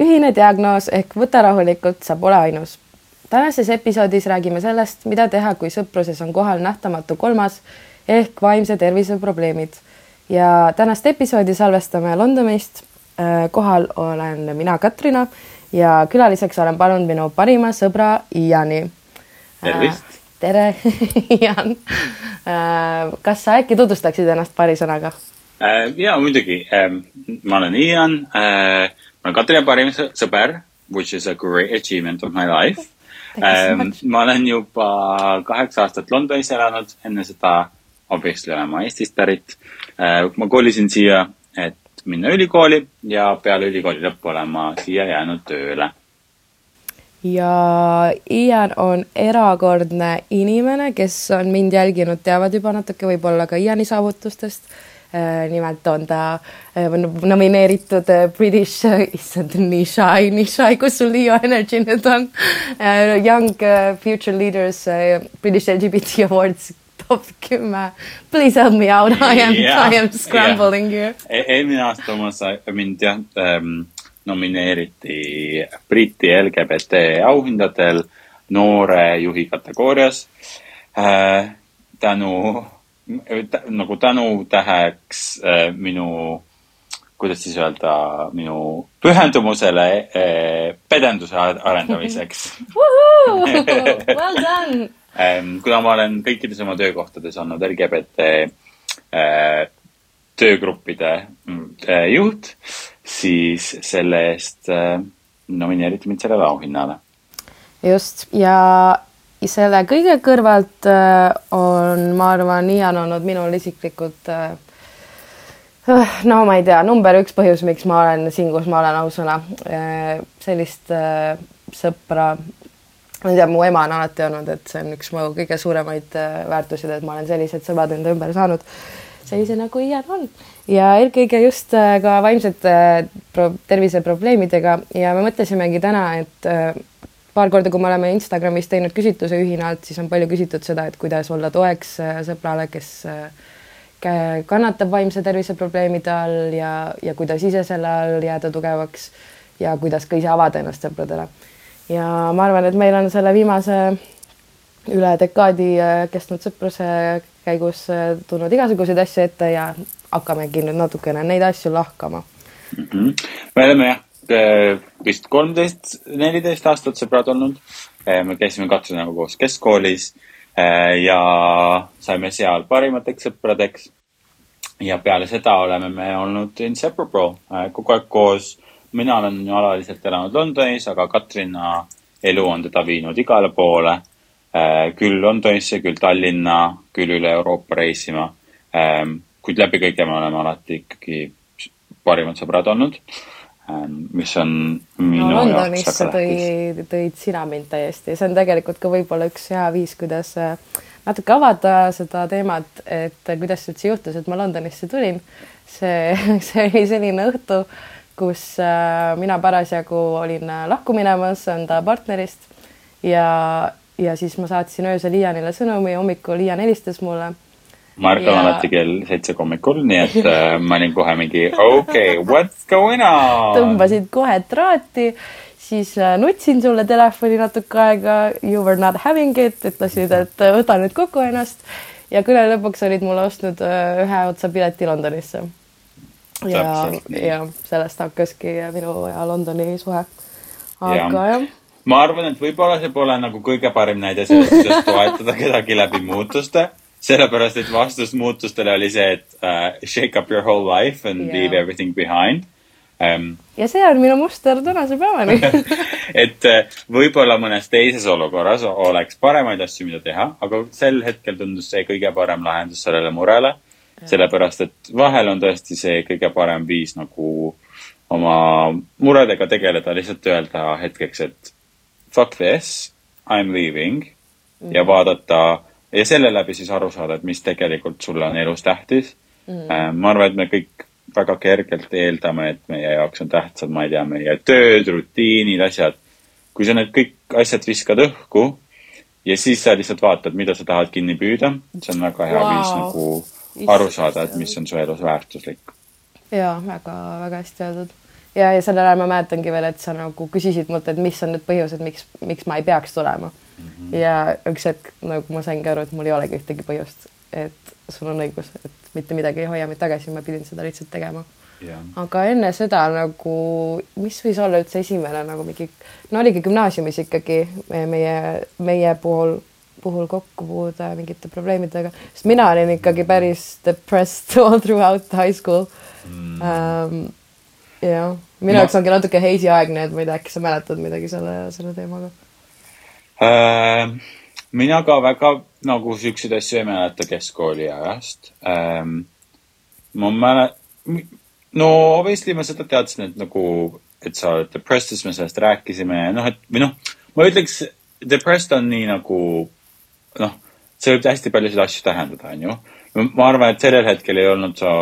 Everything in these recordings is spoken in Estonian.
ühine diagnoos ehk võta rahulikult, sa pole ainus. tänases episoodis räägime sellest, mida teha, kui sõpruses on kohal nähtamatu kolmas ehk vaimse tervise probleemid. ja tänast episoodi salvestame Londonist. Äh, kohal olen mina, Katrina ja külaliseks olen palunud minu parima sõbra Iani. tervist! Äh, tere Ian. kas sa äkki tutvustaksid ennast paari sõnaga? ja muidugi, ähm, ma olen Ian ma olen Katri parim sõber, which is a great achievement of my life. Um, ma olen juba kaheksa aastat Londonis elanud, enne seda obviously olen ma Eestist pärit uh,. ma kolisin siia, et minna ülikooli ja peale ülikooli lõppu olen ma siia jäänud tööle. ja Ian on erakordne inimene, kes on mind jälginud, teavad juba natuke võib-olla ka Iani saavutustest nimelt on ta äh, nomineeritud äh, British, issand, nii shy, nii shy, kus sul Leo Energy nüüd on? Young Future Leaders British LGBT Awards top kümme. Please help me out, I am yeah,, I am scrambling yeah. here e. eelmine aasta ma sain, mind jah ähm, nomineeriti Briti LGBT auhindadel noore juhi kategoorias äh, tänu nagu tänutäheks äh, minu, kuidas siis öelda, minu pühendumusele äh, pedenduse arendamiseks. Well done! Ähm, kuna ma olen kõikides oma töökohtades olnud LGBT äh, töögruppide äh, juht, siis selle eest äh, nomineeriti mind sellele auhinnale. just. Ja selle kõige kõrvalt äh, on, ma arvan, Ian olnud minul isiklikult äh, äh, no ma ei tea, number üks põhjus, miks ma olen siin, kus ma olen, ausõna. sellist sõpra, ma ei tea, mu ema on alati öelnud, et see on üks mu kõige suuremaid väärtusi, et ma olen sellised sõbrad enda ümber saanud, sellise nagu Ian on ja eelkõige just ka vaimsete terviseprobleemidega ja me mõtlesimegi täna, et paar korda, kui me oleme Instagramis teinud küsitluse ühinalt, siis on palju küsitud seda, et kuidas olla toeks äh, sõbrale, kes äh, kannatab vaimse tervise probleemide all ja, ja kuidas ise selle all jääda tugevaks ja kuidas ka ise avada ennast sõpradele. ja ma arvan, et meil on selle viimase üle dekaadi äh, kestnud sõpruse käigus tulnud igasuguseid asju ette ja hakkamegi nüüd natukene neid asju lahkama mm. -hmm. me oleme jah vist kolmteist, neliteist aastat sõbrad olnud. Äh, me käisime Katrinaga koos keskkoolis äh, ja saime seal parimateks sõpradeks. ja peale seda oleme me olnud inseparable, kogu aeg koos. mina olen alaliselt elanud Londonis, aga Katrina elu on teda viinud igale poole. küll Londonisse, küll Tallinna, küll üle Euroopa reisima. kuid läbi kõige me oleme alati ikkagi parimad sõbrad olnud mis on minu no, Londonisse tõi, tõid sina mind täiesti, see on tegelikult ka võib-olla üks hea viis, kuidas äh, natuke avada seda teemat, et kuidas üldse juhtus, et ma Londonisse tulin. see, see oli selline õhtu, kus äh, mina parasjagu olin äh, lahku minemas enda partnerist ja, ja siis ma saatsin öösel Ianile sõnumi, hommikul Ian helistas mulle ma ärkan ja... alati kell seitse hommikul, nii et äh, ma olin kohe mingi okei okay,, what's going on? tõmbasid kohe traati, siis äh, nutsin sulle telefoni natuke aega, you were not having it, ütlesid, et äh, võta nüüd kokku ennast ja kõne lõpuks olid mulle ostnud äh, ühe otsa pileti Londonisse. ja, ja sellest hakkaski minu ja Londoni suhe. aga ja. jah ma arvan, et võib-olla see pole nagu kõige parem näide sellest, kuidas toetada kedagi läbi muutuste sellepärast, et vastus muutustele oli see, et uh, shake up your whole life and yeah. leave everything behind um,. ja see on minu muster tänase päevani et uh, võib-olla mõnes teises olukorras oleks paremaid asju, mida teha, aga sel hetkel tundus see kõige parem lahendus sellele murele. sellepärast, et vahel on tõesti see kõige parem viis nagu oma muredega tegeleda, lihtsalt öelda hetkeks, et fuck this, I m leaving ja vaadata ja selle läbi siis aru saada, et mis tegelikult sulle on elus tähtis mm.. ma arvan, et me kõik väga kergelt eeldame, et meie jaoks on tähtsad, ma ei tea, meie tööd, rutiinid, asjad. kui sa need kõik asjad viskad õhku ja siis sa lihtsalt vaatad, mida sa tahad kinni püüda, see on väga hea wow. viis nagu aru saada, et mis on su elus väärtuslik. ja väga-väga hästi öeldud ja, ja sellel ajal ma mäletangi veel, et sa nagu küsisid mult, et mis on need põhjused, miks, miks ma ei peaks tulema mm. -hmm. ja üks hetk nagu ma saingi aru, et mul ei olegi ühtegi põhjust, et sul on õigus, et mitte midagi ei hoia mind tagasi, ma pidin seda lihtsalt tegema jah, aga enne seda nagu, mis võis olla üldse esimene nagu mingi, no oligi gümnaasiumis ikkagi meie, meie, puhul, puhul kokkupuude mingite probleemidega, sest mina olin ikkagi päris depressed all throughout high school mm. um,. jah, minu No. jaoks ongi natuke hazy aeg need, ma ei tea, äkki sa mäletad midagi selle, selle teemaga mina ka väga nagu siukseid asju ei mäleta keskkooli ajast ma mäletan, no obviously ma seda teadsin, et nagu, et sa oled depressed, siis me sellest rääkisime ja noh, et või noh, ma ütleks, depressed on nii nagu noh, see võib hästi paljusid asju tähendada, onju. ma arvan, et sellel hetkel ei olnud sa,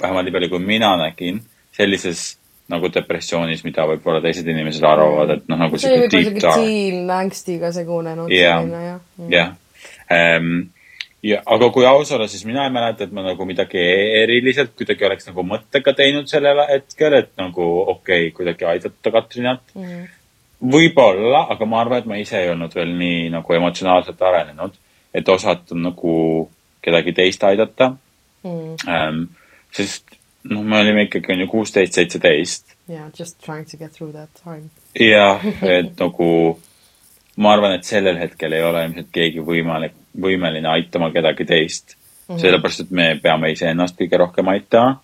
vähemalt nii palju, kui mina nägin, sellises nagu depressioonis, mida võib-olla teised inimesed arvavad, et noh, nagu võib-olla deep dark. teen angstiga segunenud Jah. mm. jah ja, aga kui aus olla, siis mina ei mäleta, et ma nagu midagi eriliselt kuidagi oleks nagu mõttega teinud sellel hetkel, et nagu okei okay,, kuidagi aidata Katrinat Mm. võib-olla, aga ma arvan, et ma ise ei olnud veel nii nagu emotsionaalselt arenenud, et osata nagu kedagi teist aidata Mm. ähm,. sest noh, me olime ikkagi on ju kuusteist, seitseteist yeah just trying to get through that time jah, et nagu ma arvan, et sellel hetkel ei ole ilmselt keegi võimalik, võimeline aitama kedagi teist mm. -hmm. sellepärast, et me peame iseennast kõige rohkem aitama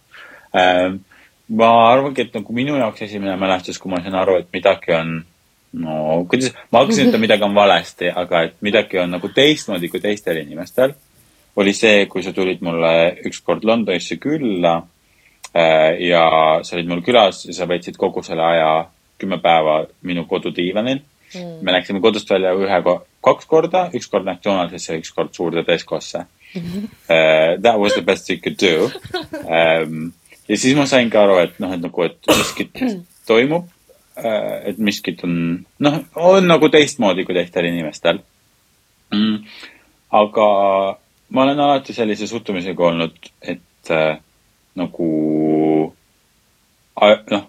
ähm,. ma arvangi, et nagu minu jaoks esimene mälestus, kui ma sain aru, et midagi on no kuidas, ma hakkasin ütlema, midagi on valesti, aga et midagi on nagu teistmoodi kui teistel inimestel, oli see, kui sa tulid mulle ükskord Londonisse külla ja sa olid mul külas ja sa veetsid kogu selle aja kümme päeva minu kodudiivanil mm.. me läksime kodust välja ühe, kaks korda, üks kord McDonaldsisse üks kord suurde Tescosse uh. That was the best you could do um,. ja siis ma saingi aru, et noh, et nagu, et miskit toimub uh,, et miskit on, noh, on nagu teistmoodi kui teistel inimestel mm.. aga ma olen alati sellise suhtumisega olnud, et äh, nagu äh, noh,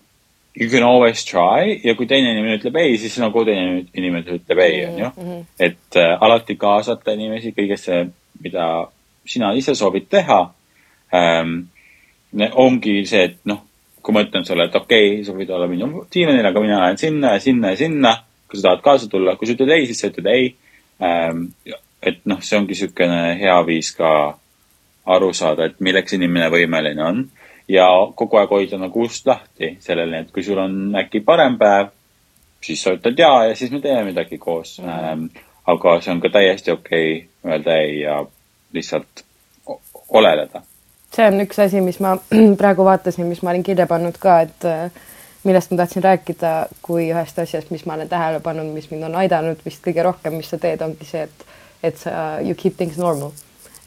you can always try ja kui teine inimene ütleb ei, siis nagu teine inimene ütleb ei, onju. et äh, alati kaasata inimesi kõigesse, mida sina ise soovid teha ähm,. ongi see, et noh, kui ma ütlen sulle, et okei okay,, sa võid olla minu diivanil, aga mina lähen sinna ja sinna ja sinna, kui sa tahad kaasa tulla, kui sa ütled ei, siis sa ütled ei ähm,. et noh, see ongi niisugune hea viis ka aru saada, et milleks inimene võimeline on ja kogu aeg hoida nagu ust lahti sellele, et kui sul on äkki parem päev, siis sa ütled jaa ja siis me teeme midagi koos mm. -hmm. aga see on ka täiesti okei okay öelda ei ja lihtsalt oleleda. see on üks asi, mis ma praegu vaatasin, mis ma olin kirja pannud ka, et äh, millest ma tahtsin rääkida kui ühest asjast, mis ma olen tähele pannud, mis mind on aidanud vist kõige rohkem, mis sa teed, ongi see, et, et sa you keep things normal.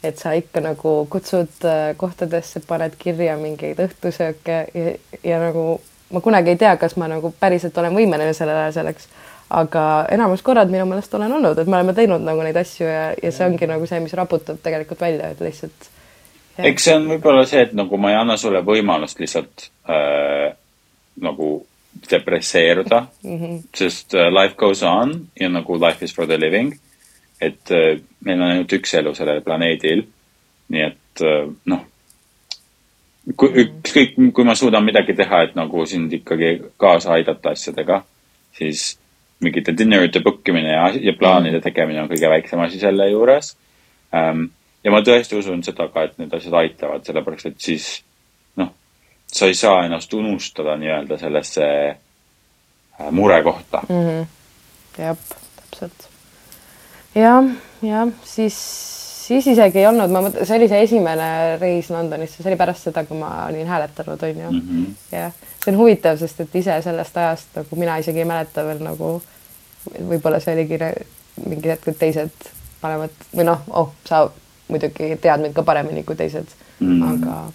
Et sa ikka nagu kutsud äh, kohtadesse, paned kirja mingeid õhtusööke ja, ja nagu ma kunagi ei tea, kas ma nagu päriselt olen võimeline sellel ajal selleks, aga enamus korrad minu meelest olen olnud, et me oleme teinud nagu neid asju ja, ja see ongi nagu see, mis raputab tegelikult välja, et lihtsalt eks see on võib-olla see, et nagu ma ei anna sulle võimalust lihtsalt äh, nagu depresseeruda mm, -hmm. sest äh, life goes on ja nagu life is for the living. Et äh, meil on ainult üks elu sellel planeedil. nii et äh, noh, kui ükskõik, kui ma suudan midagi teha, et nagu sind ikkagi kaasa aidata asjadega, siis mingite dinnerite book imine ja, ja plaanide tegemine on kõige väiksem asi selle juures ähm,. ja ma tõesti usun seda ka, et need asjad aitavad, sellepärast et siis noh, sa ei saa ennast unustada nii-öelda sellesse äh, murekohta mm. -hmm. jah, täpselt. jah, jah, siis, siis isegi ei olnud, ma mõtlen, see oli see esimene reis Londonisse, see oli pärast seda, kui ma olin hääletanud, onju mm. -hmm. jah, see on huvitav, sest et ise sellest ajast nagu mina isegi ei mäleta veel nagu võib-olla see oligi mingid hetked teised panevad või noh, oh, sa muidugi tead mind ka paremini kui teised mm., Mhm. aga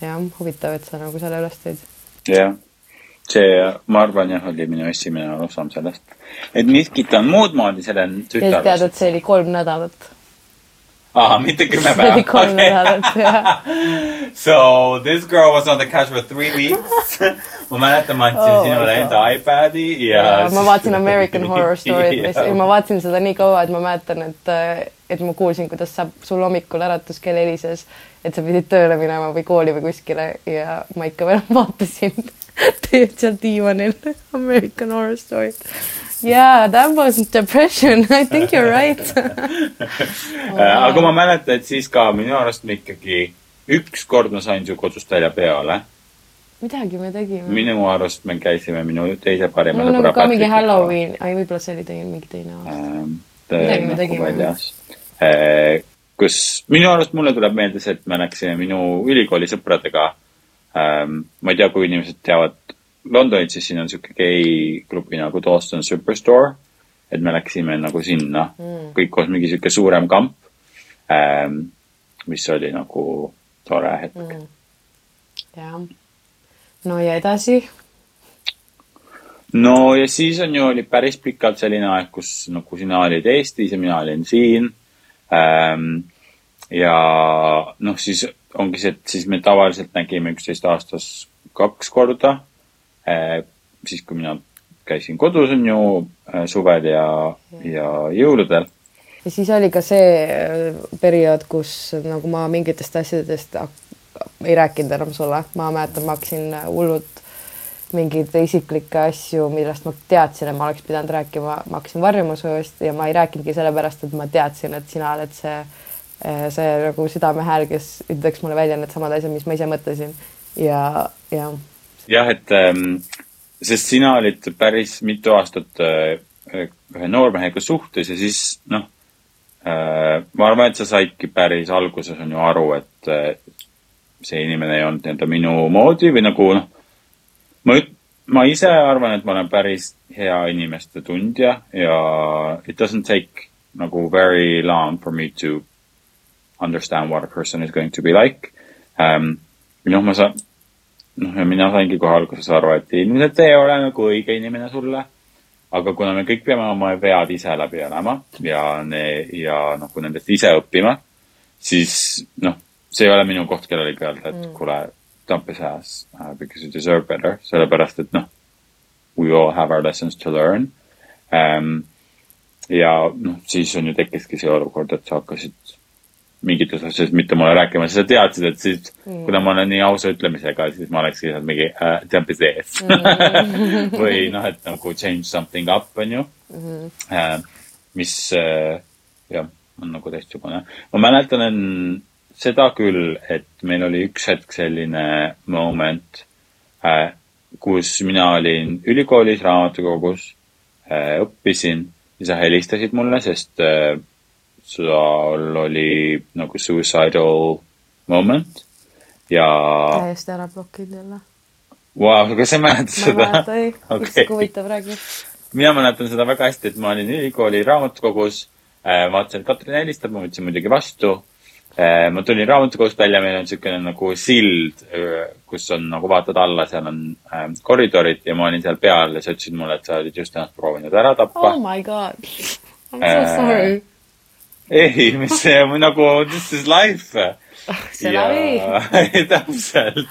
jah, huvitav, et sa nagu selle üles tõid. jah, see, ma arvan jah, oli minu esimene arusaam sellest, et miskit on muud moodi selle ja siis tead, tütarlast. et see oli kolm nädalat. aa, mitte kümme see oli päeva kolm nädalat, jah. So this girl was on the couch for three weeks ma mäletan, ma andsin Oh sinule enda iPadi ja, ja ma vaatasin American Horror Story't Ja. ja ma vaatasin seda nii kaua, et ma mäletan, et, et ma kuulsin, kuidas sa, sul hommikul äratuskell helises, et sa pidid tööle minema või kooli või kuskile ja ma ikka veel vaatasin seal diivanil American Horror Story't. Yeah, that wasn't depression, I think you are right. Äh, aga ma mäletan, et siis ka minu arust me ikkagi ükskord ma sain su kodust välja peale. midagi me tegime. minu arust me käisime minu teise parima mul on ka mingi. Halloween, ai võib-olla see oli teine, mingi teine aasta. Midagi me tegime. väljas. kus minu arust mulle tuleb meelde see, et me läksime minu ülikooli sõpradega. Ma ei tea, kui inimesed teavad Londonit, siis siin on sihuke geiklubi nagu Dawson Superstore. et me läksime nagu sinna mm., kõik koos mingi sihuke suurem kamp. mis oli nagu tore hetk mm.. jah. no ja edasi no ja siis on ju, oli päris pikalt selline aeg, kus nagu sina olid Eestis ja mina olin siin ähm,. ja noh, siis ongi see, et siis me tavaliselt nägime üksteist aastas kaks korda äh,. siis, kui mina käisin kodus, on ju äh, suvel ja, ja jõuludel. ja siis oli ka see äh, periood, kus nagu ma mingitest asjadest ei rääkinud enam sulle, ma mäletan, ma hakkasin hullult mingeid isiklikke asju, millest ma teadsin, et ma oleks pidanud rääkima, ma hakkasin varjama su eest ja ma ei rääkinudki sellepärast, et ma teadsin, et sina oled see, see nagu südamehääl, kes ütleks mulle välja needsamad asjad, mis ma ise mõtlesin. Ja, ja. Jah, et ähm, sest sina olid päris mitu aastat äh, ühe noormehega suhtes ja siis noh äh,, ma arvan, et sa saidki päris alguses on ju aru, et äh, see inimene ei olnud nii-öelda minu moodi või nagu noh, ma üt-, ma ise arvan, et ma olen päris hea inimeste tundja ja it doesn't take nagu very long for me to understand what a person is going to be like um,. noh, ma saan, noh mina saingi kohe alguses aru, et ilmselt ei ole nagu õige inimene sulle. aga kuna me kõik peame oma vead ise läbi elama ja ne-, ja noh, kui nendest ise õppima, siis noh, see ei ole minu koht kellelegi öelda, et mm. kuule, dump his ass uh, because you deserve better, sellepärast et noh, we all have our lessons to learn um,. ja noh, siis on ju tekkiski see olukord, et sa hakkasid mingites asjades mitte mulle rääkima, sa teadsid, et siis mm. kuna ma olen nii ausa ütlemisega, siis ma olekski lihtsalt mingi uh, jump his ass mm. või noh, et nagu change something up, on ju mm. -hmm. Mis uh, jah, on nagu teistsugune. ma mäletan seda küll, et meil oli üks hetk selline moment uh,, kus mina olin ülikoolis raamatukogus uh,, õppisin ja sa helistasid mulle, sest uh, sul oli nagu suicidal moment ja täiesti ära blokinud jälle. wow,, kas sa mäletad ma ei seda mäleta, ei, üks Okei. sihuke huvitav räägi. mina mäletan seda väga hästi, et ma olin ülikooli raamatukogus äh,, vaatasin, et Katrin helistab, ma võtsin muidugi vastu äh,. ma tulin raamatukogust välja, meil on niisugune nagu sild, kus on nagu vaatad alla, seal on äh, koridorid ja ma olin seal peal ja sa ütlesid mulle, et sa olid just ennast proovinud ära tappa Oh my god. I m so Äh, sorry. ei, mis see nagu this is life. see läbi. täpselt.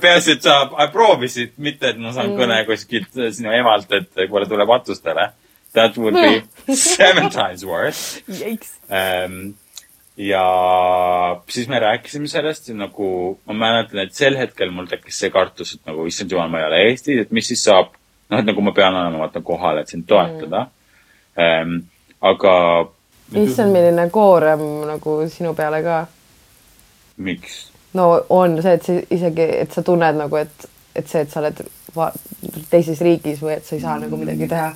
peaasi, et sa proovisid, mitte et ma saan Mm. kõne kuskilt sinu emalt, et kuule, tule matustele. That would be seven times worse ähm,. ja siis me rääkisime sellest ja nagu ma mäletan, et sel hetkel mul tekkis see kartus, et nagu issand jumal, ma ei ole Eestis, et mis siis saab. noh, et nagu ma pean olema vaata kohal, et sind toetada mm.. Ähm, aga issand, milline koorem nagu sinu peale ka. miks? no on see, et sa isegi, et sa tunned nagu, et, et see, et sa oled teises riigis või et sa ei saa nagu midagi teha.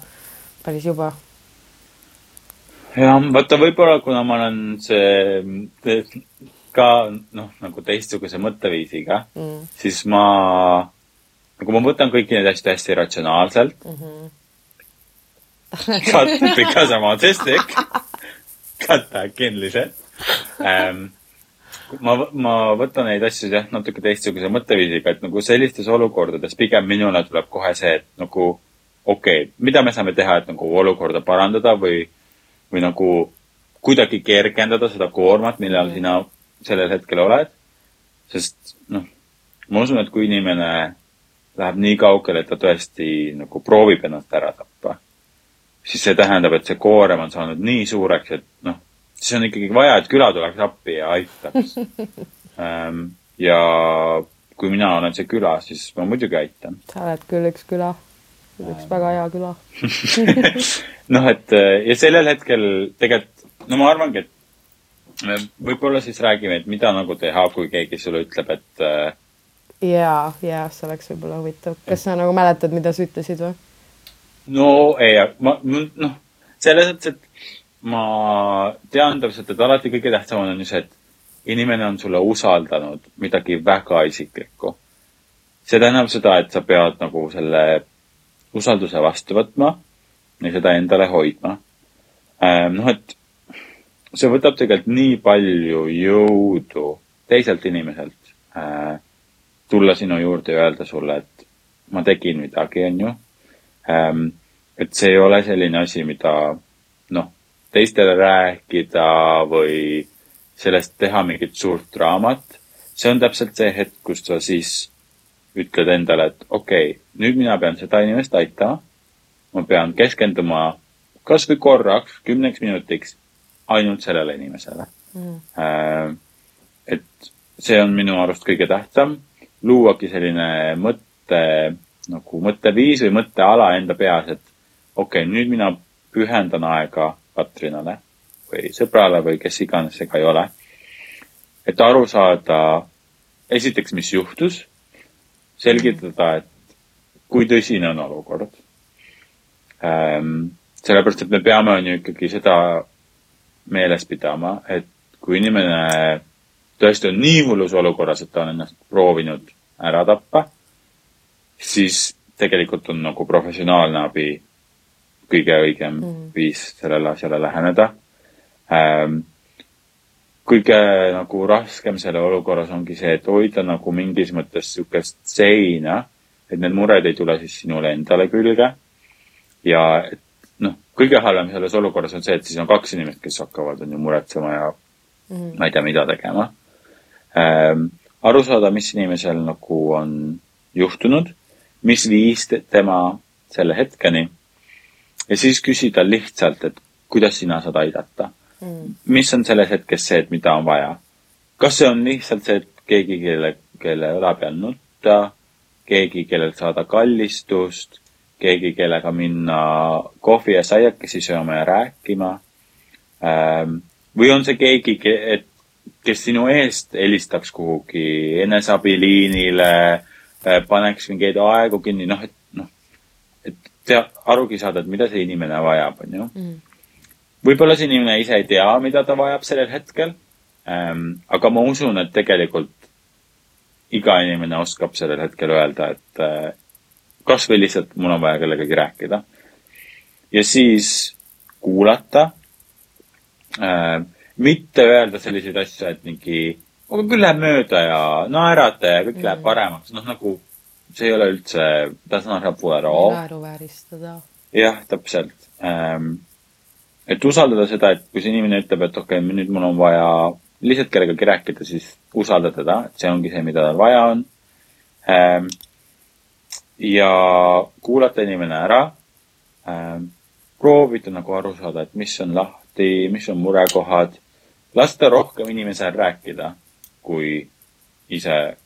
päris juba. jah, vaata võib-olla kuna ma olen see ka noh, nagu teistsuguse mõtteviisiga mm., siis ma, nagu ma võtan kõiki neid asju hästi ratsionaalselt mm. -hmm. Cut because I lihtsalt ähm,. ma, ma võtan neid asju jah, natuke teistsuguse mõtteviisiga, et nagu sellistes olukordades pigem minule tuleb kohe see, et nagu okei okay,, mida me saame teha, et nagu olukorda parandada või, või nagu kuidagi kergendada seda koormat, millal mm. sina sellel hetkel oled. sest noh, ma usun, et kui inimene läheb nii kaugele, et ta tõesti nagu proovib ennast ära tappa, siis see tähendab, et see koorem on saanud nii suureks, et noh, siis on ikkagi vaja, et küla tuleks appi ja aitaks ähm, ja kui mina olen see küla, siis ma muidugi aitan. sa oled küll üks küla, üks väga hea küla noh, et ja sellel hetkel tegelikult, no ma arvangi, et me võib-olla siis räägime, et mida nagu teha, kui keegi sulle ütleb, et äh, jaa, jaa, see oleks võib-olla huvitav. kas sa nagu mäletad, mida sa ütlesid või? No ei, ma, noh, selles mõttes, et ma tean täpselt, et alati kõige tähtsam on ju see, et inimene on sulle usaldanud midagi väga isiklikku. see tähendab seda, et sa pead nagu selle usalduse vastu võtma ja seda endale hoidma. Ähm, noh, et see võtab tegelikult nii palju jõudu teiselt inimeselt äh, tulla sinu juurde ja öelda sulle, et ma tegin midagi, onju. Ähm, et see ei ole selline asi, mida noh, teistele rääkida või sellest teha mingit suurt draamat. see on täpselt see hetk, kus sa siis ütled endale, et okei okay,, nüüd mina pean seda inimest aitama. ma pean keskenduma kasvõi korraks, kümneks minutiks ainult sellele inimesele mm.. Ähm, et see on minu arust kõige tähtsam luuagi selline mõtte, nagu mõtteviis või mõtteala enda peas, et okei okay,, nüüd mina pühendan aega Katrinale või sõbrale või kes iganes see ka ei ole. et aru saada, esiteks, mis juhtus, selgitada, et kui tõsine on olukord ähm,. sellepärast, et me peame, on ju ikkagi seda meeles pidama, et kui inimene tõesti on nii hullus olukorras, et ta on ennast proovinud ära tappa, siis tegelikult on nagu professionaalne abi kõige õigem mm. viis sellele asjale läheneda ähm,. kõige nagu raskem selle olukorras ongi see, et hoida nagu mingis mõttes niisugust seina, et need mured ei tule siis sinule endale külge. ja et noh, kõige halvem selles olukorras on see, et siis on kaks inimest, kes hakkavad, on ju, muretsema ja mm. ma ei tea, mida tegema ähm,. aru saada, mis inimesel nagu on juhtunud, mis viis tema selle hetkeni. ja siis küsida lihtsalt, et kuidas sina saad aidata mm.. mis on selles hetkes see, et mida on vaja. kas see on lihtsalt see, et keegi, kelle, kelle õla peal nutta, keegi, kellelt saada kallistust, keegi, kellega minna kohvi ja saiakesi sööma ja rääkima ähm,. või on see keegi, et kes sinu eest helistaks kuhugi eneseabiliinile, paneks mingeid aegu kinni, noh, et noh, et tea, arugi saada, et mida see inimene vajab, on ju mm.. võib-olla see inimene ise ei tea, mida ta vajab sellel hetkel ähm,. aga ma usun, et tegelikult iga inimene oskab sellel hetkel öelda, et äh, kasvõi lihtsalt mul on vaja kellegagi rääkida. ja siis kuulata äh, mitte öelda selliseid asju, et mingi, aga küll läheb mööda ja naerata ja kõik mm. läheb paremaks, noh nagu see ei ole üldse, not helpful at all. naeruvääristada. jah, täpselt ähm,. et usaldada seda, et kui see inimene ütleb, et okei okay,, nüüd mul on vaja lihtsalt kellegagi rääkida, siis usalda teda, et see ongi see, mida tal vaja on ähm,. ja kuulata inimene ära ähm,. proovida nagu aru saada, et mis on lahti, mis on murekohad lasta rohkem inimesel rääkida, kui ise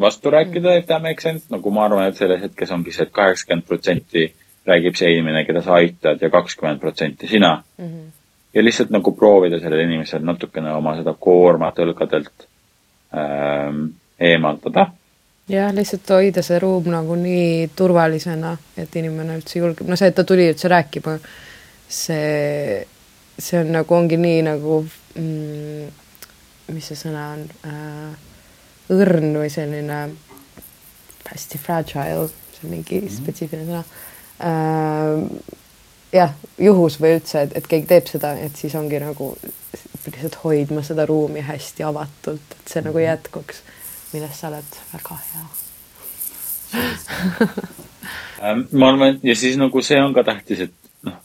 vastu rääkida, if that makes sense. nagu ma arvan, et selles hetkes ongi see et, et kaheksakümmend protsenti räägib see inimene, keda sa aitad ja kakskümmend protsenti sina mm. -hmm. ja lihtsalt nagu proovida sellel inimesel natukene oma seda koormat õlgadelt ähm, eemaldada. jah, lihtsalt hoida see ruum nagu nii turvalisena, et inimene üldse julgeb, no see, et ta tuli üldse rääkima, see, see on nagu, ongi nii nagu mm, mis see sõna on äh,, õrn või selline hästi fragile, see on mingi mm -hmm. spetsiifiline sõna äh,. jah, juhus või üldse, et, et keegi teeb seda, et siis ongi nagu lihtsalt hoidma seda ruumi hästi avatult, et see mm -hmm. nagu mhm. jätkuks, milles sa oled väga hea ähm, ma arvan, ja siis nagu see on ka tähtis, et noh,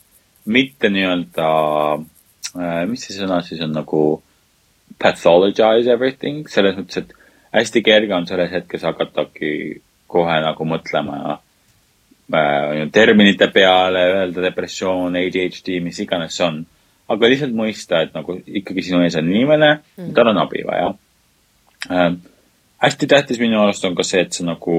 mitte nii-öelda Äh, mis see sõna siis on nagu pathologize everything, selles mõttes, et hästi kerge on selles hetkes hakatagi kohe nagu mõtlema äh, terminite peale, öelda depressioon, ADHD, mis iganes see on. aga lihtsalt mõista, et nagu ikkagi sinu ees on inimene mm, tal on abi vaja äh,. hästi tähtis minu arust on ka see, et sa nagu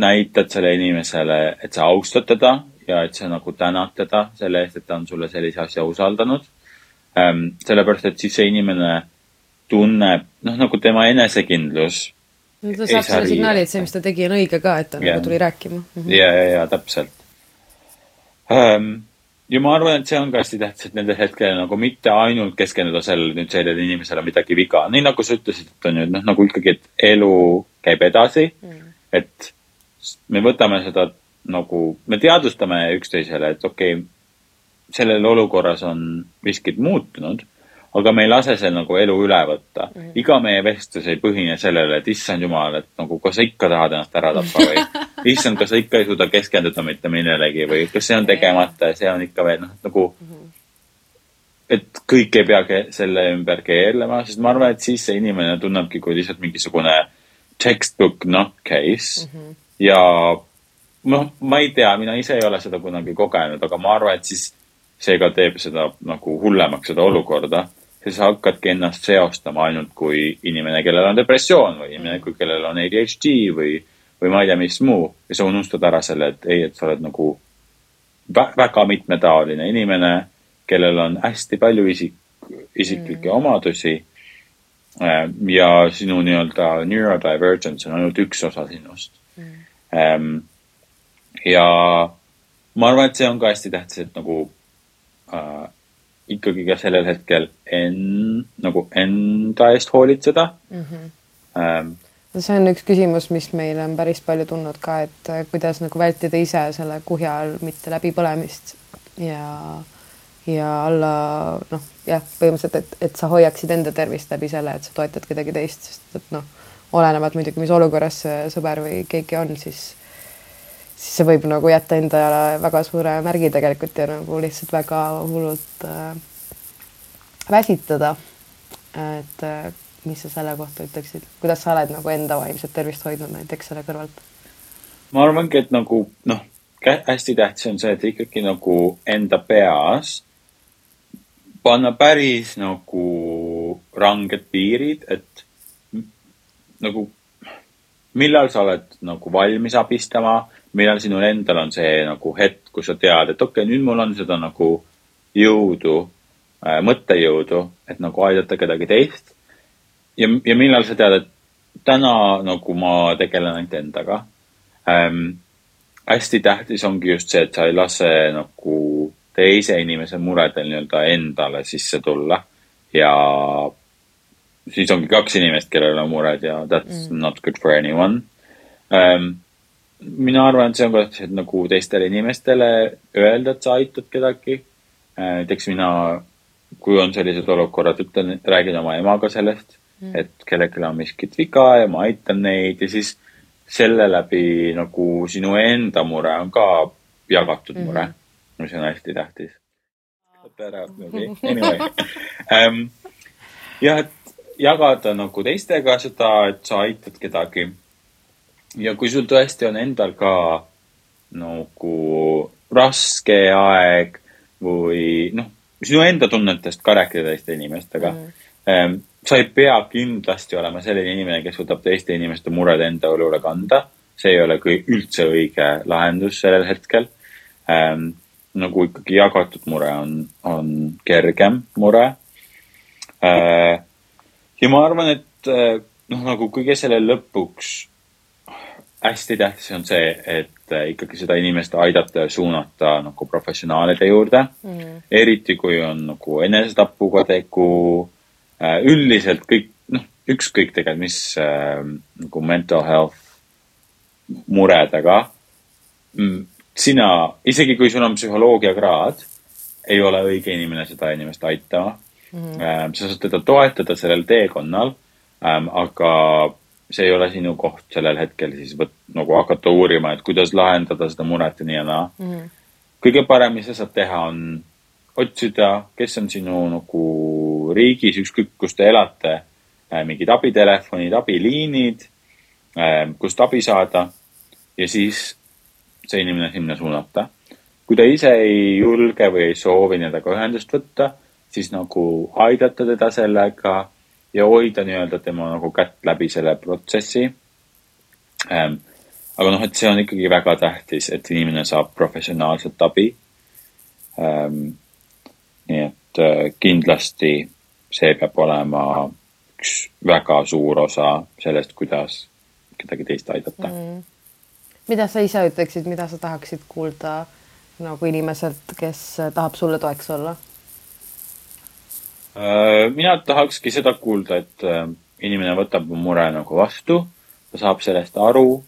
näitad sellele inimesele, et sa austad teda ja et sa nagu tänad teda selle eest, et ta on sulle sellise asja usaldanud ähm,. sellepärast, et siis see inimene tunneb, noh, nagu tema enesekindlus no ta saab selle signaali, et see, mis ta tegi, on õige ka, et ta yeah. nagu tuli rääkima mm. -hmm. ja, ja, ja täpselt um, ja ma arvan, et see on ka hästi tähtis, et nendel hetkel nagu mitte ainult keskenduda sellele nüüd sellele inimesele midagi viga, nii nagu sa ütlesid, et on ju noh, nagu ikkagi, et elu käib edasi mm.. et me võtame seda nagu, me teadvustame üksteisele, et okei okay,, sellel olukorras on miskid muutunud aga me ei lase seal nagu elu üle võtta mm. -hmm. iga meie vestlus ei põhine sellele, et issand jumal, et nagu kas sa ikka tahad ennast ära tappa või issand, kas sa ikka ei suuda keskenduda mitte millelegi või kas see on tegemata ja see on ikka veel noh, nagu mm. -hmm. et kõik ei pea selle ümber keerlema, sest ma arvan, et siis see inimene tunnebki kui lihtsalt mingisugune textbook nutcase mm -hmm. ja noh, ma ei tea, mina ise ei ole seda kunagi kogenud, aga ma arvan, et siis seega teeb seda nagu hullemaks, seda olukorda siis hakkadki ennast seostama ainult kui inimene, kellel on depressioon või inimene, kellel on ADHD või, või ma ei tea, mis muu. ja sa unustad ära selle, et ei, et sa oled nagu väga mitmetaoline inimene, kellel on hästi palju isik, isiklikke mm. omadusi. Äh, ja sinu nii-öelda neurodivergence on ainult üks osa sinust mm.. ja ma arvan, et see on ka hästi tähtis, et nagu äh, ikkagi ka sellel hetkel en-, nagu enda eest hoolitseda mm. -hmm. Ähm, no see on üks küsimus, mis meil on päris palju tulnud ka, et äh, kuidas nagu vältida ise selle kuhja all mitte läbipõlemist ja, ja olla noh, jah, põhimõtteliselt, et, et sa hoiaksid enda tervist läbi selle, et sa toetad kedagi teist, sest et noh, olenevalt muidugi, mis olukorras see sõber või keegi on, siis siis see võib nagu jätta endale väga suure märgi tegelikult ja nagu lihtsalt väga hullult äh, väsitada. et äh, mis sa selle kohta ütleksid, kuidas sa oled nagu enda vaimset tervist hoidnud näiteks selle kõrvalt? ma arvangi, et nagu noh, hästi tähtis on see, et ikkagi nagu enda peas panna päris nagu ranged piirid, et nagu millal sa oled nagu valmis abistama millal sinul endal on see nagu hetk, kus sa tead, et okei okay,, nüüd mul on seda nagu jõudu äh,, mõttejõudu, et nagu aidata kedagi teist. ja, ja millal sa tead, et täna nagu ma tegelen ainult endaga ähm,. hästi tähtis ongi just see, et sa ei lase nagu teise inimese muredel nii-öelda endale sisse tulla ja siis ongi kaks inimest, kellel on mured ja that's mm. not good for anyone ähm, mina arvan, et see on ka nagu teistele inimestele öelda, et sa aitad kedagi. Äh, näiteks mina, kui on sellised olukorrad, ütlen, räägin oma emaga sellest mm., et kellelgi on miskit viga ja ma aitan neid ja siis selle läbi nagu sinu enda mure on ka jagatud mure mm, -hmm. mis on hästi tähtis. ära, anyway um,. jah, et jagada nagu teistega seda, et sa aitad kedagi ja kui sul tõesti on endal ka nagu raske aeg või noh, sinu enda tunnetest ka rääkida teiste inimestega mm.. sa ei pea kindlasti olema selline inimene, kes võtab teiste inimeste mured enda õlule kanda. see ei ole kui üldse õige lahendus sellel hetkel ähm,. nagu ikkagi jagatud mure on, on kergem mure äh,. ja ma arvan, et äh, noh, nagu kõige selle lõpuks hästi tähtis on see, et äh, ikkagi seda inimest aidata ja suunata nagu professionaalide juurde mm.. eriti kui on nagu enesetapuga tegu äh,. üldiselt kõik, noh, ükskõik tegelikult, mis äh, nagu mental health muredega. Mm, sina, isegi kui sul on psühholoogiakraad, ei ole õige inimene seda inimest aitama mm.. Äh, sa saad teda toetada sellel teekonnal ähm,, aga see ei ole sinu koht sellel hetkel siis võt-, nagu hakata uurima, et kuidas lahendada seda muret ja nii ja naa mm. -hmm. kõige parem, mis sa saad teha, on otsida, kes on sinu nagu riigis, ükskõik kus te elate, äh, mingid abitelefonid, abiliinid, äh, kust abi saada ja siis see inimene sinna suunata. kui ta ise ei julge või ei soovi nendega ühendust võtta, siis nagu aidata teda sellega ja hoida nii-öelda tema nagu kätt läbi selle protsessi ähm, aga noh, et see on ikkagi väga tähtis, et inimene saab professionaalset abi ähm,. nii et äh, kindlasti see peab olema üks väga suur osa sellest, kuidas kedagi teist aidata mm.. mida sa ise ütleksid, mida sa tahaksid kuulda nagu inimeselt, kes tahab sulle toeks olla? Äh, mina tahakski seda kuulda, et äh, inimene võtab mu mure nagu vastu, ta saab sellest aru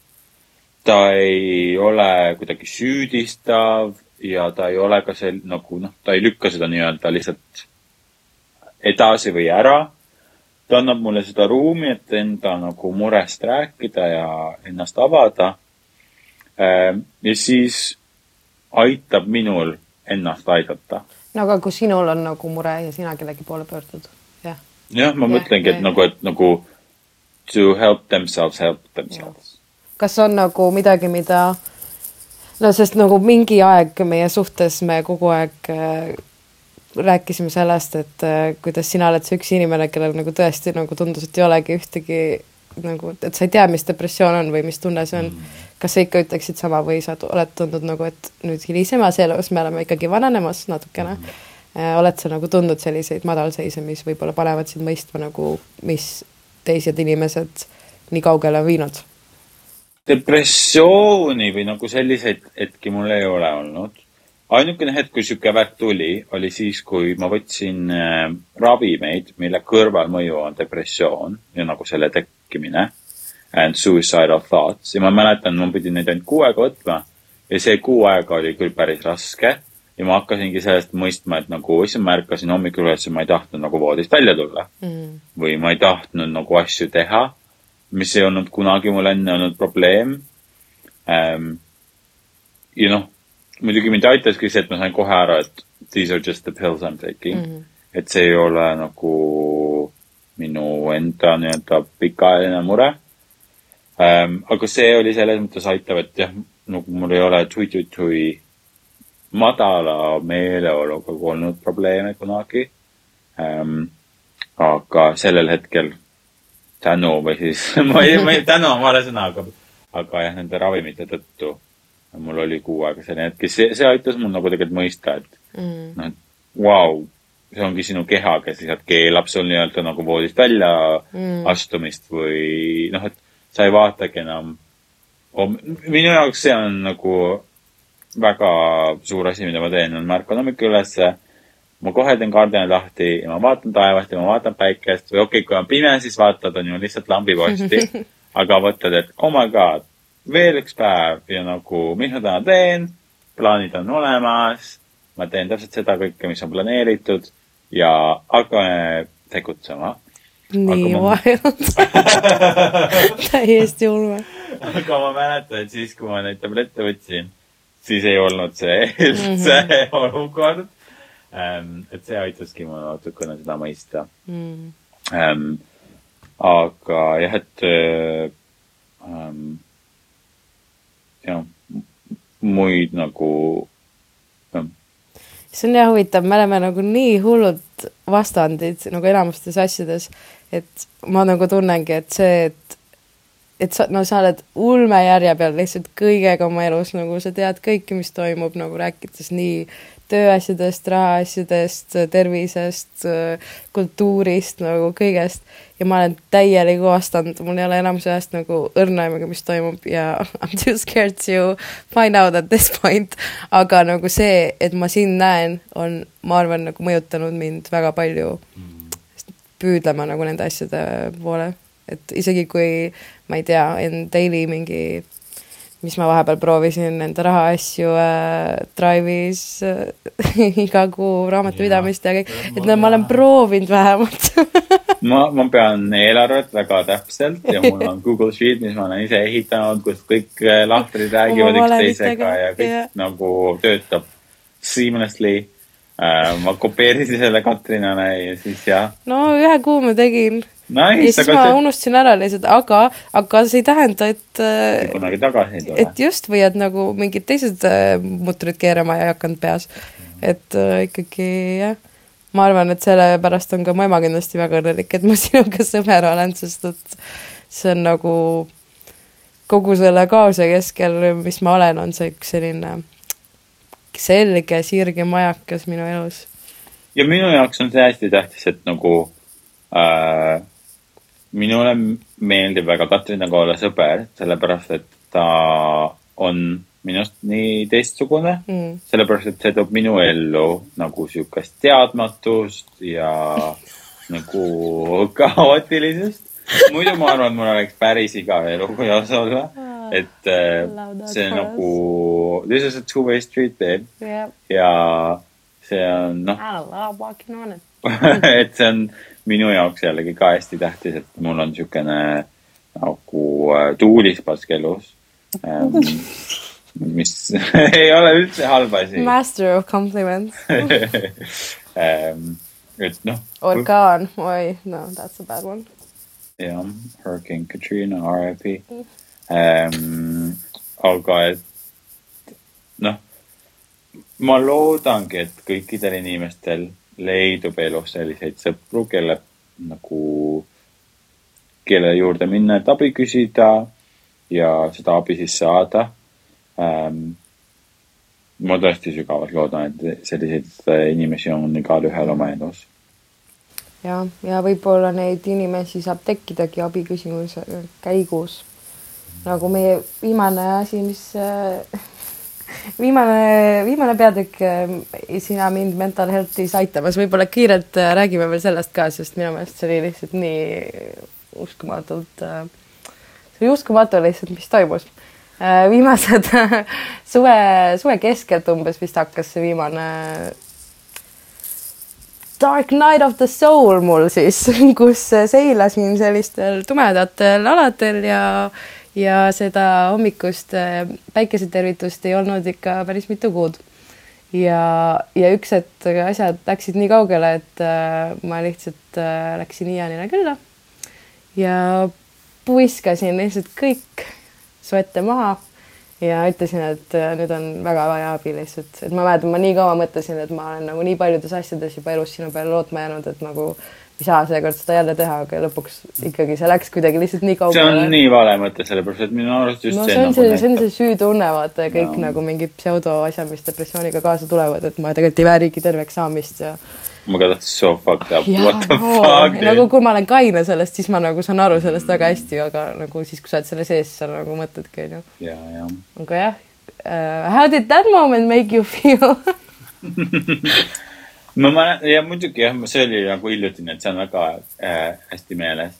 ta ei ole kuidagi süüdistav ja ta ei ole ka sel-, nagu noh, ta ei lükka seda nii-öelda lihtsalt edasi või ära. ta annab mulle seda ruumi, et enda nagu murest rääkida ja ennast avada. Ehm, ja siis aitab minul ennast aidata. No aga kui sinul on nagu mure ja sina kellegi poole pöördud, jah? jah, ma ja, mõtlengi, et ja, nagu, et nagu to help themselves help themselves kas on nagu midagi, mida no sest nagu mingi aeg meie suhtes me kogu aeg äh, rääkisime sellest, et äh, kuidas sina oled see üks inimene, kellel nagu tõesti nagu tundus, et ei olegi ühtegi nagu, et sa ei tea, mis depressioon on või mis tunne see on. Kas sa ikka ütleksid sama või sa oled tundnud nagu, et nüüd hilisemas elus me oleme ikkagi vananemas natukene äh,. oled sa nagu tundnud selliseid madalseise, mis võib-olla panevad sind mõistma nagu, mis teised inimesed nii kaugele on viinud depressiooni või nagu selliseid hetki mul ei ole olnud. ainukene hetk, kui sihuke värk tuli, oli siis, kui ma võtsin äh, ravimeid, mille kõrvalmõju on depressioon ja nagu selle tekkimine and suicidal thoughts ja ma mäletan, ma pidin neid ainult kuu aega võtma ja see kuu aega oli küll päris raske ja ma hakkasingi sellest mõistma, et nagu issand, ma ärkasin hommikul üles ja ma ei tahtnud nagu voodist välja tulla mm. või ma ei tahtnud nagu asju teha mis ei olnud kunagi mul enne olnud probleem ähm,. ja noh, muidugi mind aitaski see, et ma sain kohe aru, et these are just the pills I m taking mm. -hmm. et see ei ole nagu minu enda nii-öelda pikaajaline mure ähm,. aga see oli selles mõttes aitav, et jah, nagu mul ei ole tui-tui-tui madala meeleoluga olnud probleeme kunagi ähm,. aga sellel hetkel tänu või siis ma ei, ma ei, tänu on vale sõna, aga, aga jah, nende ravimite tõttu mul oli kuu aega selline hetk ja see, see aitas mul nagu tegelikult mõista, et mm. noh, et vau, see ongi sinu keha, kes lihtsalt keelab sul nii-öelda nagu voodist välja mm. astumist või noh, et sa ei vaatagi enam. minu jaoks see on nagu väga suur asi, mida ma teen, on ma ärkan hommikul ülesse ma kohe teen kardina lahti ja ma vaatan taevast ja ma vaatan päikest või okei okay,, kui on pime, siis vaatad, on ju lihtsalt lambiposti. aga mõtled, et oh my god, veel üks päev ja nagu, mis ma täna teen, plaanid on olemas, ma teen täpselt seda kõike, mis on planeeritud ja hakkame tegutsema. Nii wild täiesti ulme. aga ma mäletan, et siis, kui ma neid tablette võtsin, siis ei olnud see üldse mm -hmm. olukord ähm,. et see aitaski mul natukene seda mõista mm.. Ähm, aga jah, et ähm, jah, muid nagu jah see on jah huvitav, me oleme nagu nii hullud vastandid nagu enamustes asjades, et ma nagu tunnengi, et see, et et sa, no sa oled ulmejärje peal lihtsalt kõigega oma elus, nagu sa tead kõike, mis toimub, nagu rääkides nii tööasjadest, rahaasjadest, tervisest, kultuurist nagu kõigest. Ja ma olen täielik vastand, mul ei ole enamus ajast nagu õrna aimugi, mis toimub ja I m too scared to find out at this point. aga nagu see, et ma sind näen, on, ma arvan, nagu mõjutanud mind väga palju püüdlema nagu nende asjade poole, et isegi kui ma ei tea, in daily mingi mis ma vahepeal proovisin enda rahaasju äh, Drive'is äh, iga kuu raamatupidamist ja kõik, et no ma olen proovinud vähemalt ma, ma pean eelarvet väga täpselt ja mul on Google Sheet, mis ma olen ise ehitanud, kus kõik äh, lahtrid räägivad üksteisega ja kõik yeah. nagu töötab seamlessly. Ma kopeerisin selle Katrinale ja siis jah. no ühe kuu ma tegin ja nice, siis ma see unustasin ära lihtsalt, aga, aga see ei tähenda, et äh, kunagi tagasi ei tule et. just või et nagu mingid teised äh, mutrid keerama ei hakanud peas. et äh, ikkagi jah, ma arvan, et sellepärast on ka mu ema kindlasti väga õnnelik, et ma sinuga sõber olen, sest et see on nagu kogu selle kaose keskel, mis ma olen, on see üks selline selge sirge majakas minu elus. ja minu jaoks on see hästi tähtis, et nagu äh, minule meeldib väga Katrinaga olla sõber, sellepärast et ta on minust nii teistsugune Mm. sellepärast, et see toob minu ellu nagu siukest teadmatust ja nagu kaootilisust. muidu ma arvan, mul oleks päris igav elu koos olla. Et äh, see us. nagu, this is a two-way street babe Yeah. ja see on noh, I love walking on it. et see on minu jaoks jällegi ka hästi tähtis, et mul on siukene nagu äh, tuulispask elus ähm. mis ei ole üldse halb asi Master of compliments. ähm,. et noh, orkaan, oi, no that's a bad one. jah, Hurricane Katrina, RIP ähm,. aga et noh, ma loodangi, et kõikidel inimestel leidub elus selliseid sõpru, kelle nagu, kelle juurde minna, et abi küsida ja seda abi siis saada ähm,. ma tõesti sügavalt loodan, et selliseid äh, inimesi on igalühel oma elus. ja, ja võib-olla neid inimesi saab tekkidagi abiküsimuse käigus. Nagu meie viimane asi, mis äh, viimane, viimane peatükk äh, Sina mind mental health'is aitamas, võib-olla kiirelt äh, räägime veel sellest ka, sest minu meelest see oli lihtsalt nii uskumatult, see oli uskumatu lihtsalt, mis toimus. viimased suve, suve keskelt umbes vist hakkas see viimane Dark Night of the Soul mul siis, kus seilasin sellistel tumedatel aladel ja ja seda hommikust äh, päikesetervitust ei olnud ikka päris mitu kuud. ja, ja üks hetk asjad läksid nii kaugele, et äh, ma lihtsalt äh, läksin Ianile külla ja puiskasin lihtsalt kõik su ette maha ja ütlesin, et äh, nüüd on väga vaja abi lihtsalt, et ma mäletan, ma nii kaua mõtlesin, et ma olen nagu nii paljudes asjades juba elus sinu peale lootma jäänud, et nagu ei saa seekord seda jälle teha, aga lõpuks ikkagi see läks kuidagi lihtsalt nii see kaugele on. nii vale mõte, sellepärast et minu arust just no see, see on see, see on see süütunne, vaata ja kõik Jaa. nagu mingid pseudoasjad, mis depressiooniga kaasa tulevad, et ma tegelikult ei väärigi terveks saamist ja. my god, that's so fucked up. What the no, fuck, nagu kui ma olen kaine sellest, siis ma nagu saan aru sellest väga hästi, aga nagu siis, kui sa oled selle sees, sa nagu mõtledki, onju. ja, ja. aga jah uh,, how did that moment make you feel no ma, ja muidugi jah, see oli nagu hiljutine, et see on väga äh, hästi meeles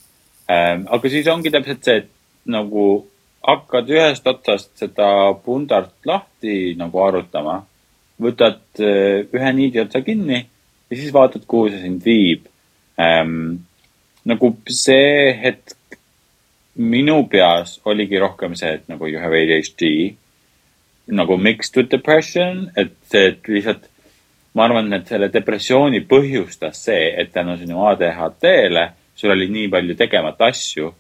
ähm,. aga siis ongi täpselt see, et nagu hakkad ühest otsast seda pundart lahti nagu arutama, võtad äh, ühe niidi otsa kinni ja siis vaatad, kuhu see sind viib ähm,. nagu see hetk minu peas oligi rohkem see, et nagu you have ADHD nagu mixed with depression, et see, et lihtsalt ma arvan, et selle depressiooni põhjustas see, et tänu sinu ADHD-le sul oli nii palju tegemata asju,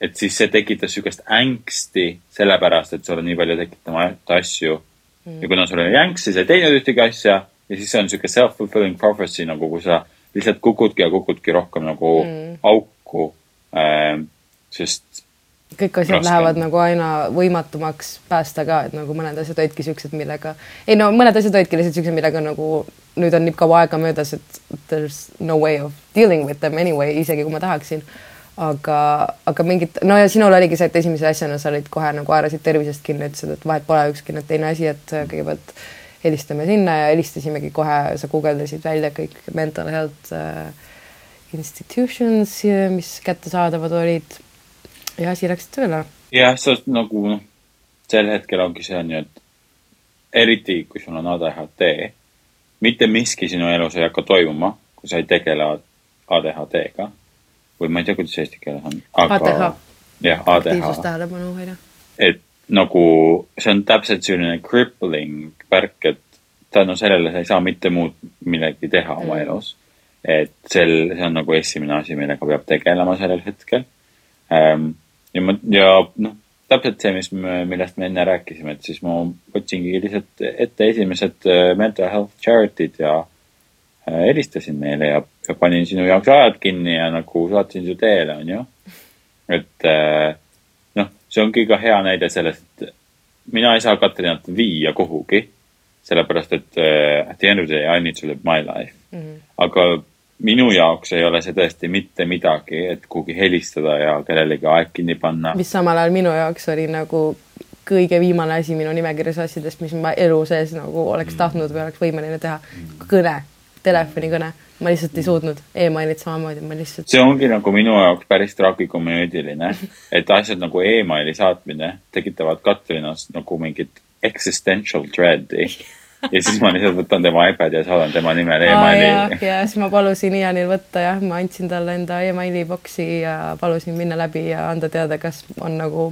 et siis see tekitas niisugust ängsti sellepärast, et sul on nii palju tekitamata asju mm.. ja kuna sul oli änks, siis ei teinud ühtegi asja ja siis on niisugune self-fulfilling prophecy nagu, kui sa lihtsalt kukudki ja kukudki rohkem nagu mm. auku ähm,. sest kõik asjad Raske. lähevad nagu aina võimatumaks päästa ka, et nagu mõned asjad olidki siuksed, millega, ei no mõned asjad olidki lihtsalt siuksed, millega nagu nüüd on nii kaua aega möödas, et there's no way of dealing with them anyway, isegi kui ma tahaksin. aga, aga mingid, no ja sinul oligi see, et esimese asjana sa olid kohe nagu haarasid tervisest kinni, ütlesid, et vahet pole ükski nüüd teine asi, et kõigepealt helistame sinna ja helistasimegi kohe, sa guugeldasid välja kõik mental health äh, institutions, mis kättesaadavad olid ja asi läks tööle. jah, oled nagu noh, sel hetkel ongi see on ju, et eriti kui sul on ADHD, mitte miski sinu elus ei hakka toimuma, kui sa ei tegele ADHD-ga või ma ei tea, kuidas eesti keeles on. ADH. jah, ADH, tähelepanu hoida. et nagu see on täpselt selline crippling värk, et tänu sellele sa ei saa mitte muud millegi teha oma Mm. elus. et sel, see on nagu esimene asi, millega peab tegelema sellel hetkel ähm,. Ja ma, ja noh, täpselt see, mis me, millest me enne rääkisime, et siis ma otsingi lihtsalt ette esimesed äh, mental health charity'd ja äh, helistasin neile ja, ja panin sinu jaoks ajad kinni ja nagu saatsin su teele, onju. et äh, noh, see ongi ka hea näide sellest, et mina ei saa Katrinat viia kuhugi, sellepärast et at the end of the day I need to live my life mm. -hmm. aga minu jaoks ei ole see tõesti mitte midagi, et kuhugi helistada ja kellelegi aeg kinni panna. mis samal ajal minu jaoks oli nagu kõige viimane asi minu nimekirjas asjadest, mis ma elu sees nagu oleks mm. tahtnud või oleks võimeline teha. kõne, telefonikõne, ma lihtsalt ei suutnud e, emailid samamoodi, ma lihtsalt. see ongi nagu minu jaoks päris tragikomöödiline, et asjad nagu emaili saatmine tekitavad Katrinas nagu mingit existential dread'i ja siis ma lihtsalt võtan tema iPad'i ja saadan tema nimel emaili. ja, siis ma palusin Ianil võtta jah, ma andsin talle enda emaili boksi ja palusin minna läbi ja anda teada, kas on nagu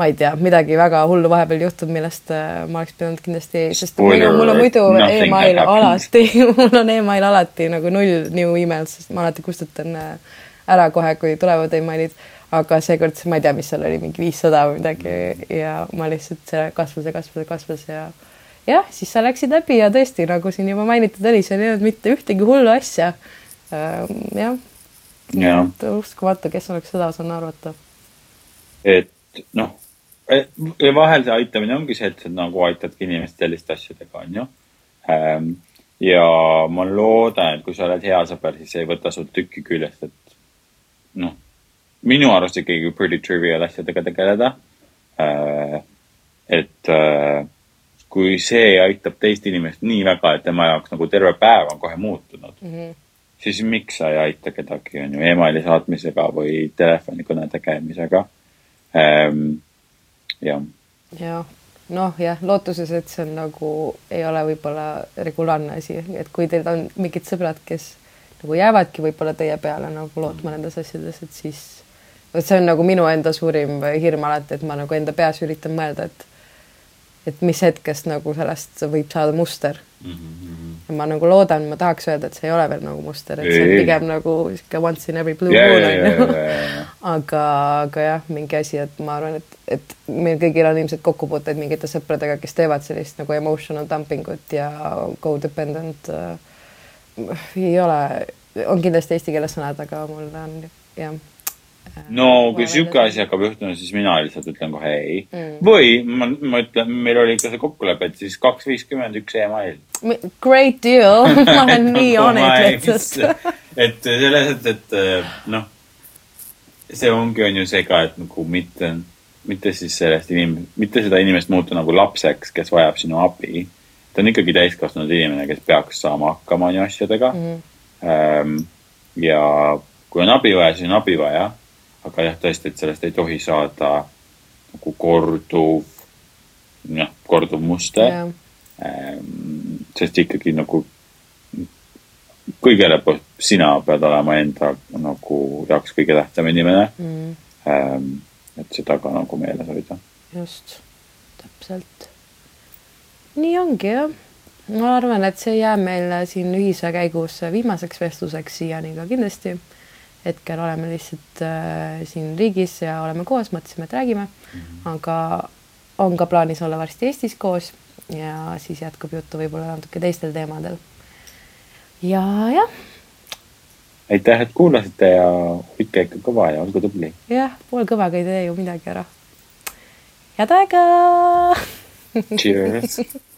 ma ei tea, midagi väga hullu vahepeal juhtub, millest äh, ma oleks pidanud kindlasti, sest Spoiler, mul on muidu email alati mul on email alati nagu null new emails, sest ma alati kustutan äh, ära kohe, kui tulevad emailid aga seekord ma ei tea, mis seal oli, mingi viissada või midagi ja ma lihtsalt, see kasvas ja kasvas ja kasvas ja jah, siis sa läksid läbi ja tõesti, nagu siin juba mainitud oli, seal ei olnud mitte ühtegi hullu asja. Ähm, jah ja. uskumatu, kes oleks seda osanud arvata. et noh, vahel see aitamine ongi see, et sa nagu aitadki inimest selliste asjadega, onju. Ähm, ja ma loodan, et kui sa oled hea sõber, siis ei võta sul tükki küljest, et noh, minu arust ikkagi pretty trivial asjadega tegeleda. Äh, et äh, kui see aitab teist inimest nii väga, et tema jaoks nagu terve päev on kohe muutunud mm, -hmm. siis miks sa ei aita kedagi, on ju, emaili saatmisega või telefonikõne tegemisega ähm,. jah. jah, noh jah, lootuses, et see on nagu, ei ole võib-olla regulaarne asi, et kui teil on mingid sõbrad, kes nagu jäävadki võib-olla teie peale nagu lootma nendes asjades, et siis vot see on nagu minu enda suurim hirm alati, et ma nagu enda peas üritan mõelda, et et mis hetkest nagu sellest võib saada muster mm. -hmm. ja ma nagu loodan, ma tahaks öelda, et see ei ole veel nagu muster, et see on pigem nagu sihuke once in every blue moon on ju. aga, aga jah, mingi asi, et ma arvan, et, et meil kõigil on ilmselt kokkupuuteid mingite sõpradega, kes teevad sellist nagu emotional dumping ut ja codependent äh,. ei ole, on kindlasti eesti keeles sõnad, aga mul on jah no kui sihuke asi hakkab juhtuma, siis mina lihtsalt ütlen kohe ei mm.. või ma, ma ütlen, meil oli ikka see kokkulepe, et siis kaks viiskümmend üks email. Great deal ma olen nii on it lihtsalt. et selles mõttes, et äh, noh, see ongi, on ju see ka, et nagu mitte, mitte siis sellest inim-, mitte seda inimest muuta nagu lapseks, kes vajab sinu abi. ta on ikkagi täiskasvanud inimene, kes peaks saama hakkama, on ju, asjadega mm. -hmm. ja kui on abi vaja, siis on abi vaja aga jah, tõesti, et sellest ei tohi saada nagu korduv, noh, korduv muster yeah.. Ähm, sest ikkagi nagu kõige lõpus sina pead olema enda nagu jaoks kõige tähtsam inimene mm.. Ähm, et seda ka nagu meeles hoida. just, täpselt. nii ongi jah. ma arvan, et see jääb meil siin ühise käigus viimaseks vestluseks siiani ka kindlasti hetkel oleme lihtsalt äh, siin riigis ja oleme koos, mõtlesime, et räägime mm, -hmm. aga on ka plaanis olla varsti Eestis koos ja siis jätkub juttu võib-olla natuke teistel teemadel. ja jah. aitäh, et kuulasite ja hoidke ikka kõva ja olge tubli. jah, poolkõvaga ei tee ju midagi ära. head aega Cheers